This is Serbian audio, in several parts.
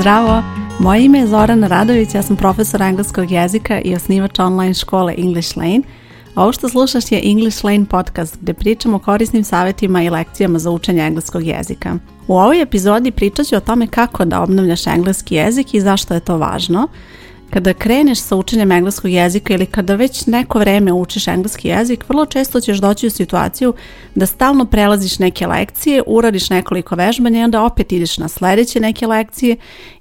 Zdravo, moje ime je Zorana Radović, ja sam profesor engleskog jezika i osnivač online škole English Lane. ovo što slušaš je English Lane podcast gdje pričamo o korisnim savjetima i lekcijama za učenje engleskog jezika. U ovoj epizodi pričat ću o tome kako da obnovljaš engleski jezik i zašto je to važno, kada kreneš sa učenjem engleskog jezika ili kada već neko vreme učiš engleski jezik, vrlo često ćeš doći u situaciju da stalno prelaziš neke lekcije, uradiš nekoliko vežbanja i onda opet ideš na sljedeće neke lekcije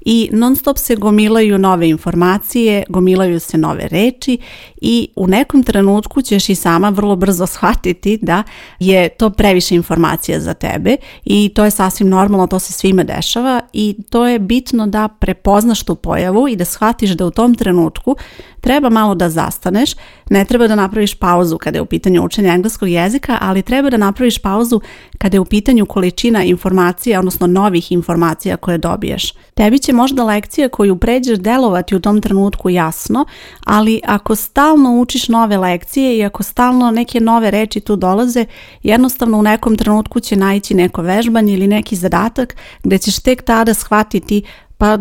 i non stop se gomilaju nove informacije, gomilaju se nove reči i u nekom trenutku ćeš i sama vrlo brzo shvatiti da je to previše informacija za tebe i to je sasvim normalno, to se svima dešava i to je bitno da prepoznaš tu pojavu i da shvatiš da u tom trenutku treba malo da zastaneš, ne treba da napraviš pauzu kada je u pitanju učenja engleskog jezika, ali treba da napraviš pauzu kada je u pitanju količina informacija, odnosno novih informacija koje dobiješ. Tebi će možda lekcija koju pređeš delovati u tom trenutku jasno, ali ako stalno učiš nove lekcije i ako stalno neke nove reči tu dolaze, jednostavno u nekom trenutku će naići neko vežbanje ili neki zadatak gdje ćeš tek tada shvatiti pa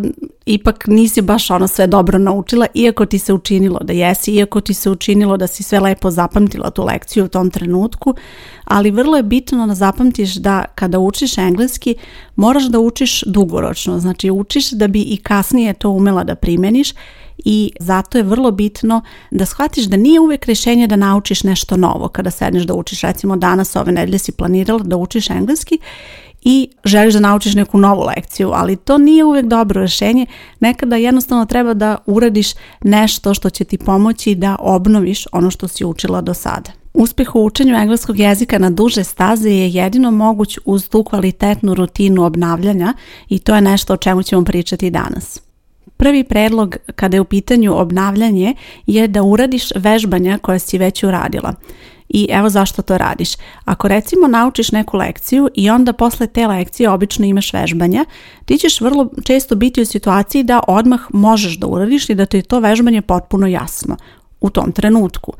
ipak nisi baš ono sve dobro naučila, iako ti se učinilo da jesi, iako ti se učinilo da si sve lepo zapamtila tu lekciju u tom trenutku, ali vrlo je bitno da zapamtiš da kada učiš engleski moraš da učiš dugoročno, znači učiš da bi i kasnije to umela da primeniš i zato je vrlo bitno da shvatiš da nije uvijek rješenje da naučiš nešto novo kada sedneš da učiš. Recimo danas ove nedelje si planirala da učiš engleski i želiš da naučiš neku novu lekciju, ali to nije uvijek dobro rješenje. Nekada jednostavno treba da uradiš nešto što će ti pomoći da obnoviš ono što si učila do sada. Uspjeh u učenju engleskog jezika na duže staze je jedino moguć uz tu kvalitetnu rutinu obnavljanja i to je nešto o čemu ćemo pričati danas. Prvi predlog kada je u pitanju obnavljanje je da uradiš vežbanja koja si već uradila. I evo zašto to radiš. Ako recimo naučiš neku lekciju i onda posle te lekcije obično imaš vežbanja, ti ćeš vrlo često biti u situaciji da odmah možeš da uradiš i da ti je to vežbanje potpuno jasno u tom trenutku.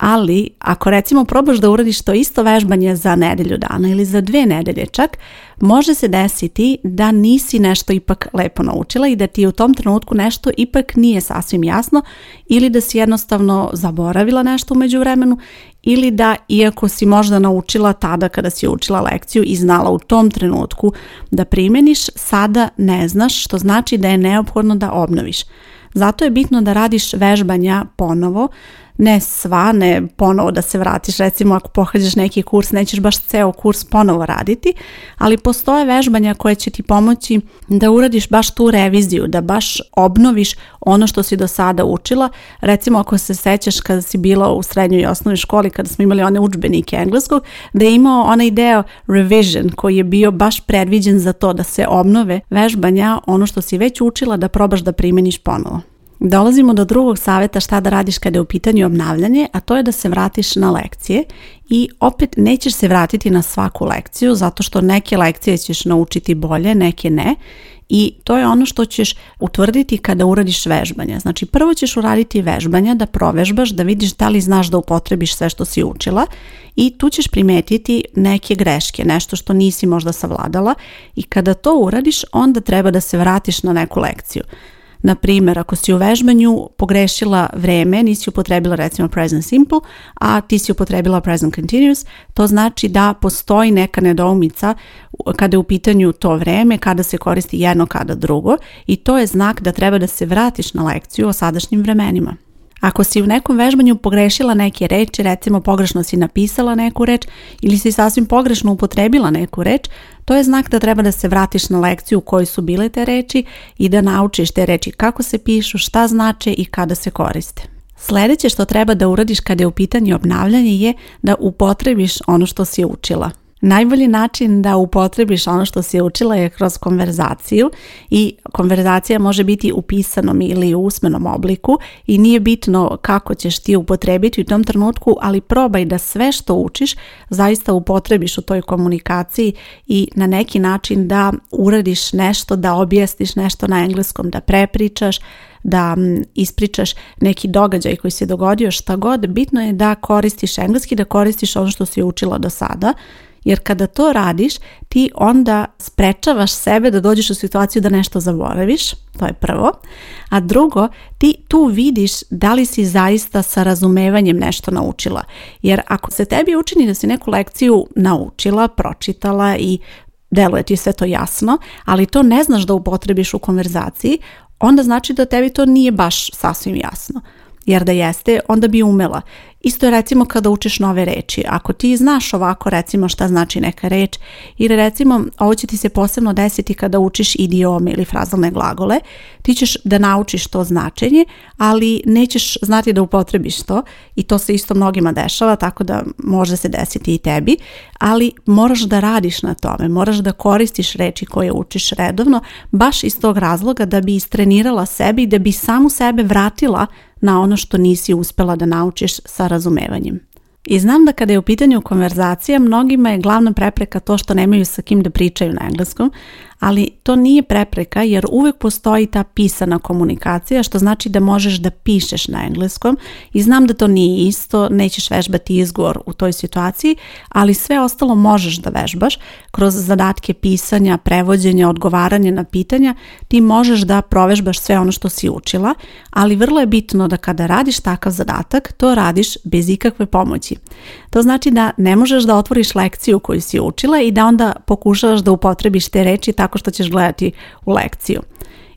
Ali ako recimo probaš da uradiš to isto vežbanje za nedelju dana ili za dve nedelje čak, može se desiti da nisi nešto ipak lepo naučila i da ti u tom trenutku nešto ipak nije sasvim jasno ili da si jednostavno zaboravila nešto umeđu vremenu ili da iako si možda naučila tada kada si učila lekciju i znala u tom trenutku da primeniš, sada ne znaš što znači da je neophodno da obnoviš. Zato je bitno da radiš vežbanja ponovo ne sva, ne ponovo da se vratiš, recimo ako pohađaš neki kurs, nećeš baš ceo kurs ponovo raditi, ali postoje vežbanja koje će ti pomoći da uradiš baš tu reviziju, da baš obnoviš ono što si do sada učila. Recimo ako se sećaš kada si bila u srednjoj i osnovnoj školi, kada smo imali one udžbenike engleskog, da je imao onaj deo revision koji je bio baš predviđen za to da se obnove vežbanja, ono što si već učila da probaš da primeniš ponovo. Dolazimo do drugog savjeta šta da radiš kada je u pitanju obnavljanje, a to je da se vratiš na lekcije i opet nećeš se vratiti na svaku lekciju zato što neke lekcije ćeš naučiti bolje, neke ne i to je ono što ćeš utvrditi kada uradiš vežbanja. Znači prvo ćeš uraditi vežbanja da provežbaš, da vidiš da li znaš da upotrebiš sve što si učila i tu ćeš primetiti neke greške, nešto što nisi možda savladala i kada to uradiš onda treba da se vratiš na neku lekciju. Na primjer, ako si u vežbanju pogrešila vreme, nisi upotrebila recimo present simple, a ti si upotrebila present continuous, to znači da postoji neka nedoumica kada je u pitanju to vreme, kada se koristi jedno, kada drugo i to je znak da treba da se vratiš na lekciju o sadašnjim vremenima. Ako si u nekom vežbanju pogrešila neke reči, recimo pogrešno si napisala neku reč ili si sasvim pogrešno upotrebila neku reč, to je znak da treba da se vratiš na lekciju u kojoj su bile te reči i da naučiš te reči kako se pišu, šta znače i kada se koriste. Sljedeće što treba da uradiš kada je u pitanju obnavljanje je da upotrebiš ono što si učila. Najbolji način da upotrebiš ono što si učila je kroz konverzaciju i konverzacija može biti u pisanom ili u usmenom obliku i nije bitno kako ćeš ti upotrebiti u tom trenutku, ali probaj da sve što učiš zaista upotrebiš u toj komunikaciji i na neki način da uradiš nešto, da objasniš nešto na engleskom, da prepričaš, da ispričaš neki događaj koji se dogodio, šta god, bitno je da koristiš engleski, da koristiš ono što si učila do sada jer kada to radiš, ti onda sprečavaš sebe da dođeš u situaciju da nešto zaboraviš, to je prvo. A drugo, ti tu vidiš da li si zaista sa razumevanjem nešto naučila. Jer ako se tebi učini da si neku lekciju naučila, pročitala i deluje ti sve to jasno, ali to ne znaš da upotrebiš u konverzaciji, onda znači da tebi to nije baš sasvim jasno jer da jeste, onda bi umela. Isto je recimo kada učiš nove reči. Ako ti znaš ovako recimo šta znači neka reč ili recimo ovo će ti se posebno desiti kada učiš idiome ili frazalne glagole, ti ćeš da naučiš to značenje, ali nećeš znati da upotrebiš to i to se isto mnogima dešava, tako da može se desiti i tebi, ali moraš da radiš na tome, moraš da koristiš reči koje učiš redovno, baš iz tog razloga da bi istrenirala sebi i da bi samu sebe vratila na ono što nisi uspjela da naučiš sa razumevanjem. I znam da kada je u pitanju konverzacija, mnogima je glavna prepreka to što nemaju sa kim da pričaju na engleskom, ali to nije prepreka jer uvijek postoji ta pisana komunikacija što znači da možeš da pišeš na engleskom i znam da to nije isto, nećeš vežbati izgovor u toj situaciji, ali sve ostalo možeš da vežbaš kroz zadatke pisanja, prevođenja, odgovaranja na pitanja, ti možeš da provežbaš sve ono što si učila, ali vrlo je bitno da kada radiš takav zadatak, to radiš bez ikakve pomoći. To znači da ne možeš da otvoriš lekciju koju si učila i da onda pokušavaš da upotrebiš te reči tako što ćeš gledati u lekciju.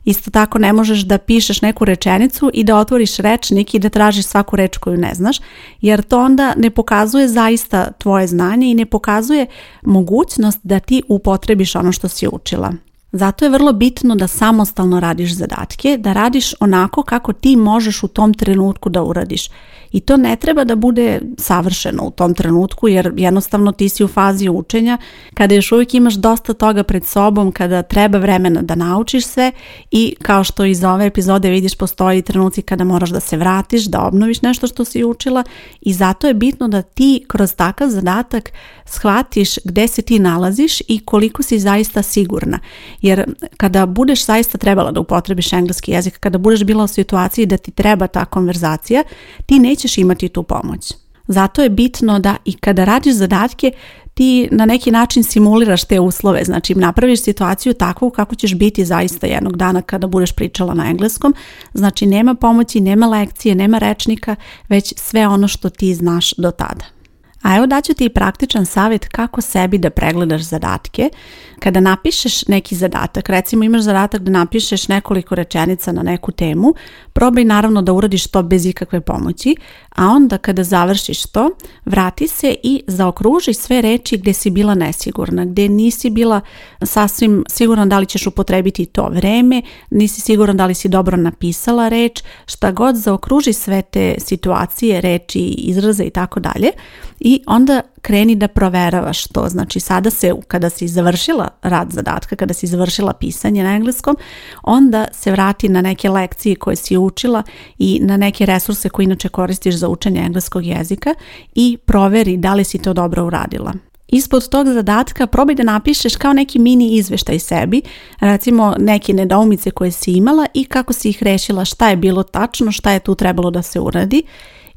Isto tako ne možeš da pišeš neku rečenicu i da otvoriš rečnik i da tražiš svaku reč koju ne znaš, jer to onda ne pokazuje zaista tvoje znanje i ne pokazuje mogućnost da ti upotrebiš ono što si učila. Zato je vrlo bitno da samostalno radiš zadatke, da radiš onako kako ti možeš u tom trenutku da uradiš. I to ne treba da bude savršeno u tom trenutku jer jednostavno ti si u fazi učenja kada još uvijek imaš dosta toga pred sobom, kada treba vremena da naučiš sve i kao što iz ove epizode vidiš postoji trenuci kada moraš da se vratiš, da obnoviš nešto što si učila i zato je bitno da ti kroz takav zadatak shvatiš gde se ti nalaziš i koliko si zaista sigurna jer kada budeš zaista trebala da upotrebiš engleski jezik, kada budeš bila u situaciji da ti treba ta konverzacija, ti nećeš imati tu pomoć. Zato je bitno da i kada radiš zadatke ti na neki način simuliraš te uslove, znači napraviš situaciju takvu kako ćeš biti zaista jednog dana kada budeš pričala na engleskom. Znači nema pomoći, nema lekcije, nema rečnika, već sve ono što ti znaš do tada. A evo daću ti i praktičan savjet kako sebi da pregledaš zadatke kada napišeš neki zadatak, recimo imaš zadatak da napišeš nekoliko rečenica na neku temu, probaj naravno da uradiš to bez ikakve pomoći, a onda kada završiš to, vrati se i zaokruži sve reči gdje si bila nesigurna, gdje nisi bila sasvim sigurna da li ćeš upotrebiti to vreme, nisi sigurna da li si dobro napisala reč, šta god zaokruži sve te situacije, reči, izraze i tako dalje i onda kreni da proveravaš to. Znači sada se, kada si završila rad zadatka, kada si završila pisanje na engleskom, onda se vrati na neke lekcije koje si učila i na neke resurse koje inače koristiš za učenje engleskog jezika i proveri da li si to dobro uradila. Ispod tog zadatka probaj da napišeš kao neki mini izveštaj sebi, recimo neke nedoumice koje si imala i kako si ih rešila, šta je bilo tačno, šta je tu trebalo da se uradi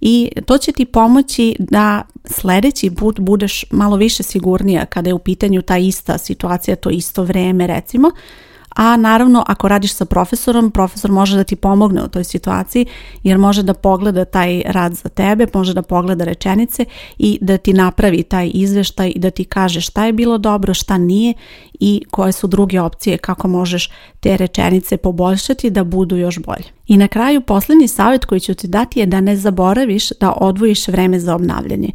i to će ti pomoći da sljedeći put budeš malo više sigurnija kada je u pitanju ta ista situacija, to isto vrijeme recimo, a naravno ako radiš sa profesorom, profesor može da ti pomogne u toj situaciji jer može da pogleda taj rad za tebe, može da pogleda rečenice i da ti napravi taj izveštaj i da ti kaže šta je bilo dobro, šta nije i koje su druge opcije kako možeš te rečenice poboljšati da budu još bolje. I na kraju posljednji savjet koji ću ti dati je da ne zaboraviš da odvojiš vreme za obnavljanje.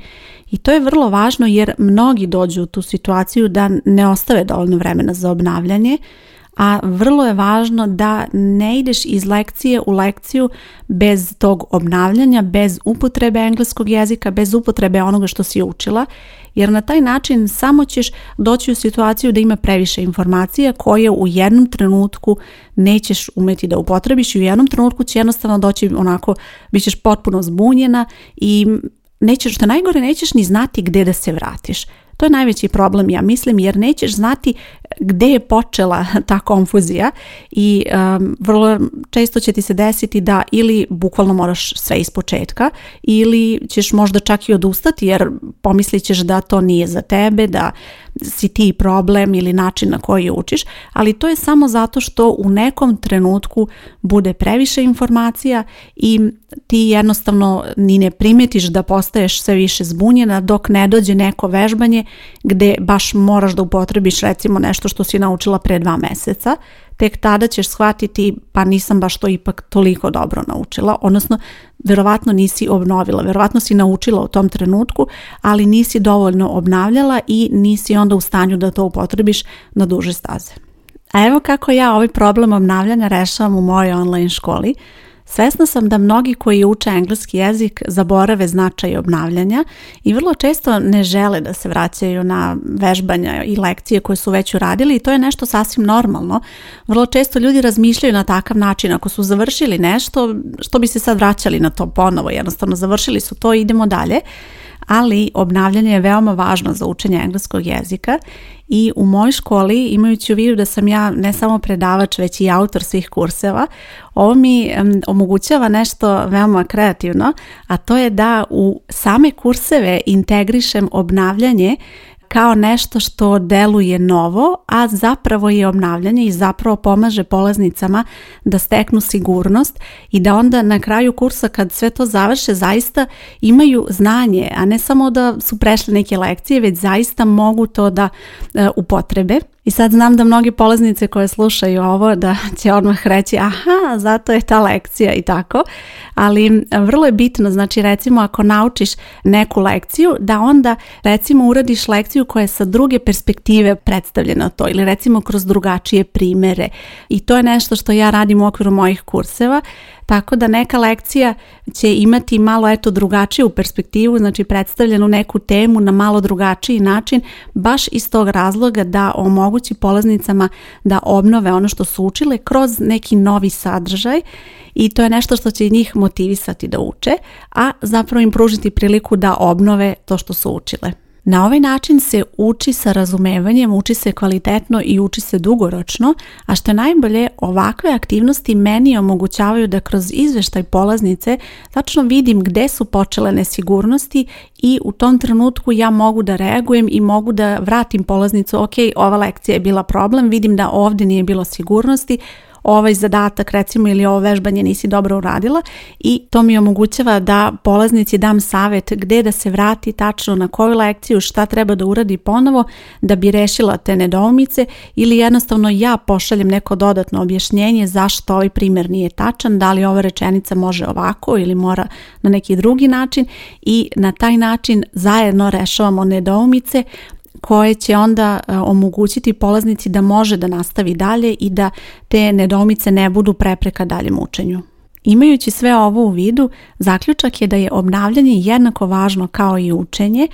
I to je vrlo važno jer mnogi dođu u tu situaciju da ne ostave dovoljno vremena za obnavljanje, a vrlo je važno da ne ideš iz lekcije u lekciju bez tog obnavljanja, bez upotrebe engleskog jezika, bez upotrebe onoga što si učila, jer na taj način samo ćeš doći u situaciju da ima previše informacija koje u jednom trenutku nećeš umeti da upotrebiš i u jednom trenutku će jednostavno doći onako, bit ćeš potpuno zbunjena i nećeš, što najgore, nećeš ni znati gdje da se vratiš. To je najveći problem, ja mislim, jer nećeš znati gdje je počela ta konfuzija i vrlo često će ti se desiti da ili bukvalno moraš sve iz početka ili ćeš možda čak i odustati jer pomislit ćeš da to nije za tebe, da si ti problem ili način na koji učiš, ali to je samo zato što u nekom trenutku bude previše informacija i ti jednostavno ni ne primetiš da postaješ sve više zbunjena dok ne dođe neko vežbanje gde baš moraš da upotrebiš recimo nešto što si naučila pre dva meseca, tek tada ćeš shvatiti pa nisam baš to ipak toliko dobro naučila, odnosno verovatno nisi obnovila, verovatno si naučila u tom trenutku, ali nisi dovoljno obnavljala i nisi onda u stanju da to upotrebiš na duže staze. A evo kako ja ovaj problem obnavljanja rešavam u mojoj online školi. Svesna sam da mnogi koji uče engleski jezik zaborave značaj obnavljanja i vrlo često ne žele da se vraćaju na vežbanja i lekcije koje su već uradili i to je nešto sasvim normalno. Vrlo često ljudi razmišljaju na takav način ako su završili nešto, što bi se sad vraćali na to ponovo, jednostavno završili su to i idemo dalje ali obnavljanje je veoma važno za učenje engleskog jezika i u mojoj školi, imajući u vidu da sam ja ne samo predavač, već i autor svih kurseva, ovo mi omogućava nešto veoma kreativno, a to je da u same kurseve integrišem obnavljanje kao nešto što deluje novo, a zapravo je obnavljanje i zapravo pomaže polaznicama da steknu sigurnost i da onda na kraju kursa kad sve to završe zaista imaju znanje, a ne samo da su prešle neke lekcije, već zaista mogu to da e, upotrebe. I sad znam da mnogi polaznice koje slušaju ovo da će odmah reći aha, zato je ta lekcija i tako, ali e, vrlo je bitno, znači recimo ako naučiš neku lekciju, da onda recimo uradiš lekciju koja je sa druge perspektive predstavljena to ili recimo kroz drugačije primere i to je nešto što ja radim u okviru mojih kurseva tako da neka lekcija će imati malo eto drugačiju perspektivu, znači predstavljenu neku temu na malo drugačiji način, baš iz tog razloga da omogući polaznicama da obnove ono što su učile kroz neki novi sadržaj i to je nešto što će njih motivisati da uče, a zapravo im pružiti priliku da obnove to što su učile. Na ovaj način se uči sa razumevanjem, uči se kvalitetno i uči se dugoročno, a što najbolje, ovakve aktivnosti meni omogućavaju da kroz izveštaj polaznice tačno vidim gde su počele nesigurnosti i u tom trenutku ja mogu da reagujem i mogu da vratim polaznicu, ok, ova lekcija je bila problem, vidim da ovdje nije bilo sigurnosti, ovaj zadatak recimo ili ovo vežbanje nisi dobro uradila i to mi omogućava da polaznici dam savjet gde da se vrati tačno na koju lekciju, šta treba da uradi ponovo da bi rešila te nedoumice ili jednostavno ja pošaljem neko dodatno objašnjenje zašto ovaj primjer nije tačan, da li ova rečenica može ovako ili mora na neki drugi način i na taj način zajedno rešavamo nedoumice koje će onda e, omogućiti polaznici da može da nastavi dalje i da te nedomice ne budu prepreka daljem učenju. Imajući sve ovo u vidu, zaključak je da je obnavljanje jednako važno kao i učenje,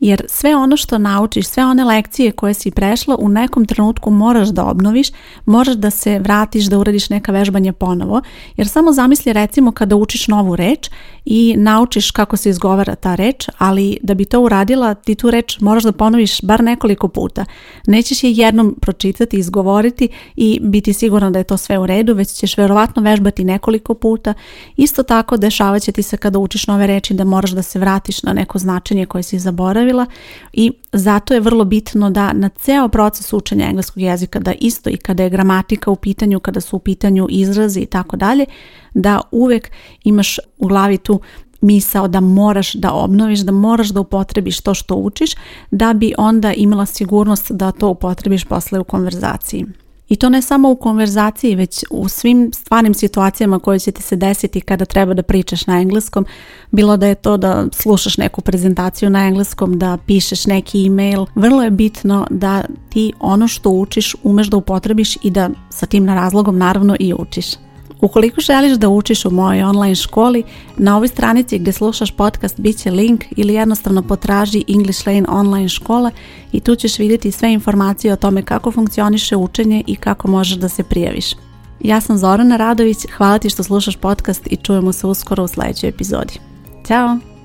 jer sve ono što naučiš, sve one lekcije koje si prešla u nekom trenutku moraš da obnoviš, moraš da se vratiš da uradiš neka vežbanja ponovo, jer samo zamisli recimo kada učiš novu reč i naučiš kako se izgovara ta reč, ali da bi to uradila ti tu reč moraš da ponoviš bar nekoliko puta. Nećeš je jednom pročitati, izgovoriti i biti siguran da je to sve u redu, već ćeš verovatno vežbati nekoliko puta. Isto tako će ti se kada učiš nove reči da moraš da se vratiš na neko značenje koje si zaboravila i zato je vrlo bitno da na ceo proces učenja engleskog jezika da isto i kada je gramatika u pitanju, kada su u pitanju izrazi i tako dalje, da uvijek imaš u glavi tu misao da moraš da obnoviš, da moraš da upotrebiš to što učiš da bi onda imala sigurnost da to upotrebiš posle u konverzaciji. I to ne samo u konverzaciji, već u svim stvarnim situacijama koje će ti se desiti kada treba da pričaš na engleskom, bilo da je to da slušaš neku prezentaciju na engleskom, da pišeš neki e-mail, vrlo je bitno da ti ono što učiš umeš da upotrebiš i da sa tim na razlogom naravno i učiš. Ukoliko želiš da učiš u mojoj online školi, na ovoj stranici gdje slušaš podcast bit će link ili jednostavno potraži English Lane online škola i tu ćeš vidjeti sve informacije o tome kako funkcioniše učenje i kako možeš da se prijaviš. Ja sam Zorana Radović, hvala ti što slušaš podcast i čujemo se uskoro u sljedećoj epizodi. Ćao!